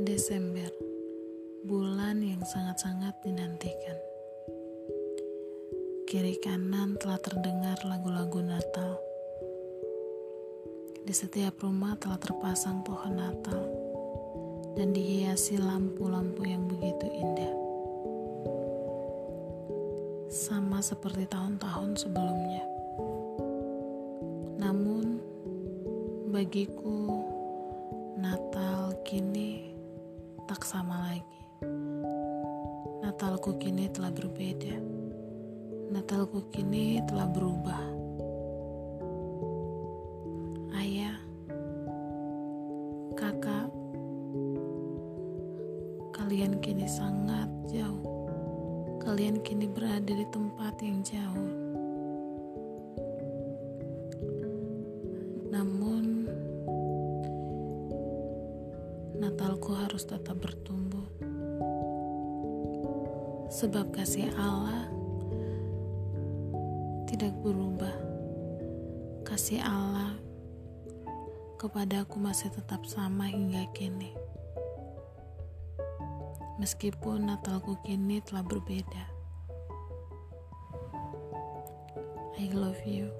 Desember, bulan yang sangat-sangat dinantikan. Kiri kanan telah terdengar lagu-lagu Natal. Di setiap rumah telah terpasang pohon Natal dan dihiasi lampu-lampu yang begitu indah. Sama seperti tahun-tahun sebelumnya. Namun, bagiku sama lagi. Natalku kini telah berbeda. Natalku kini telah berubah. Ayah, kakak, kalian kini sangat jauh. Kalian kini berada di tempat yang jauh. Natalku harus tetap bertumbuh. Sebab kasih Allah tidak berubah. Kasih Allah kepadaku masih tetap sama hingga kini. Meskipun Natalku kini telah berbeda. I love you.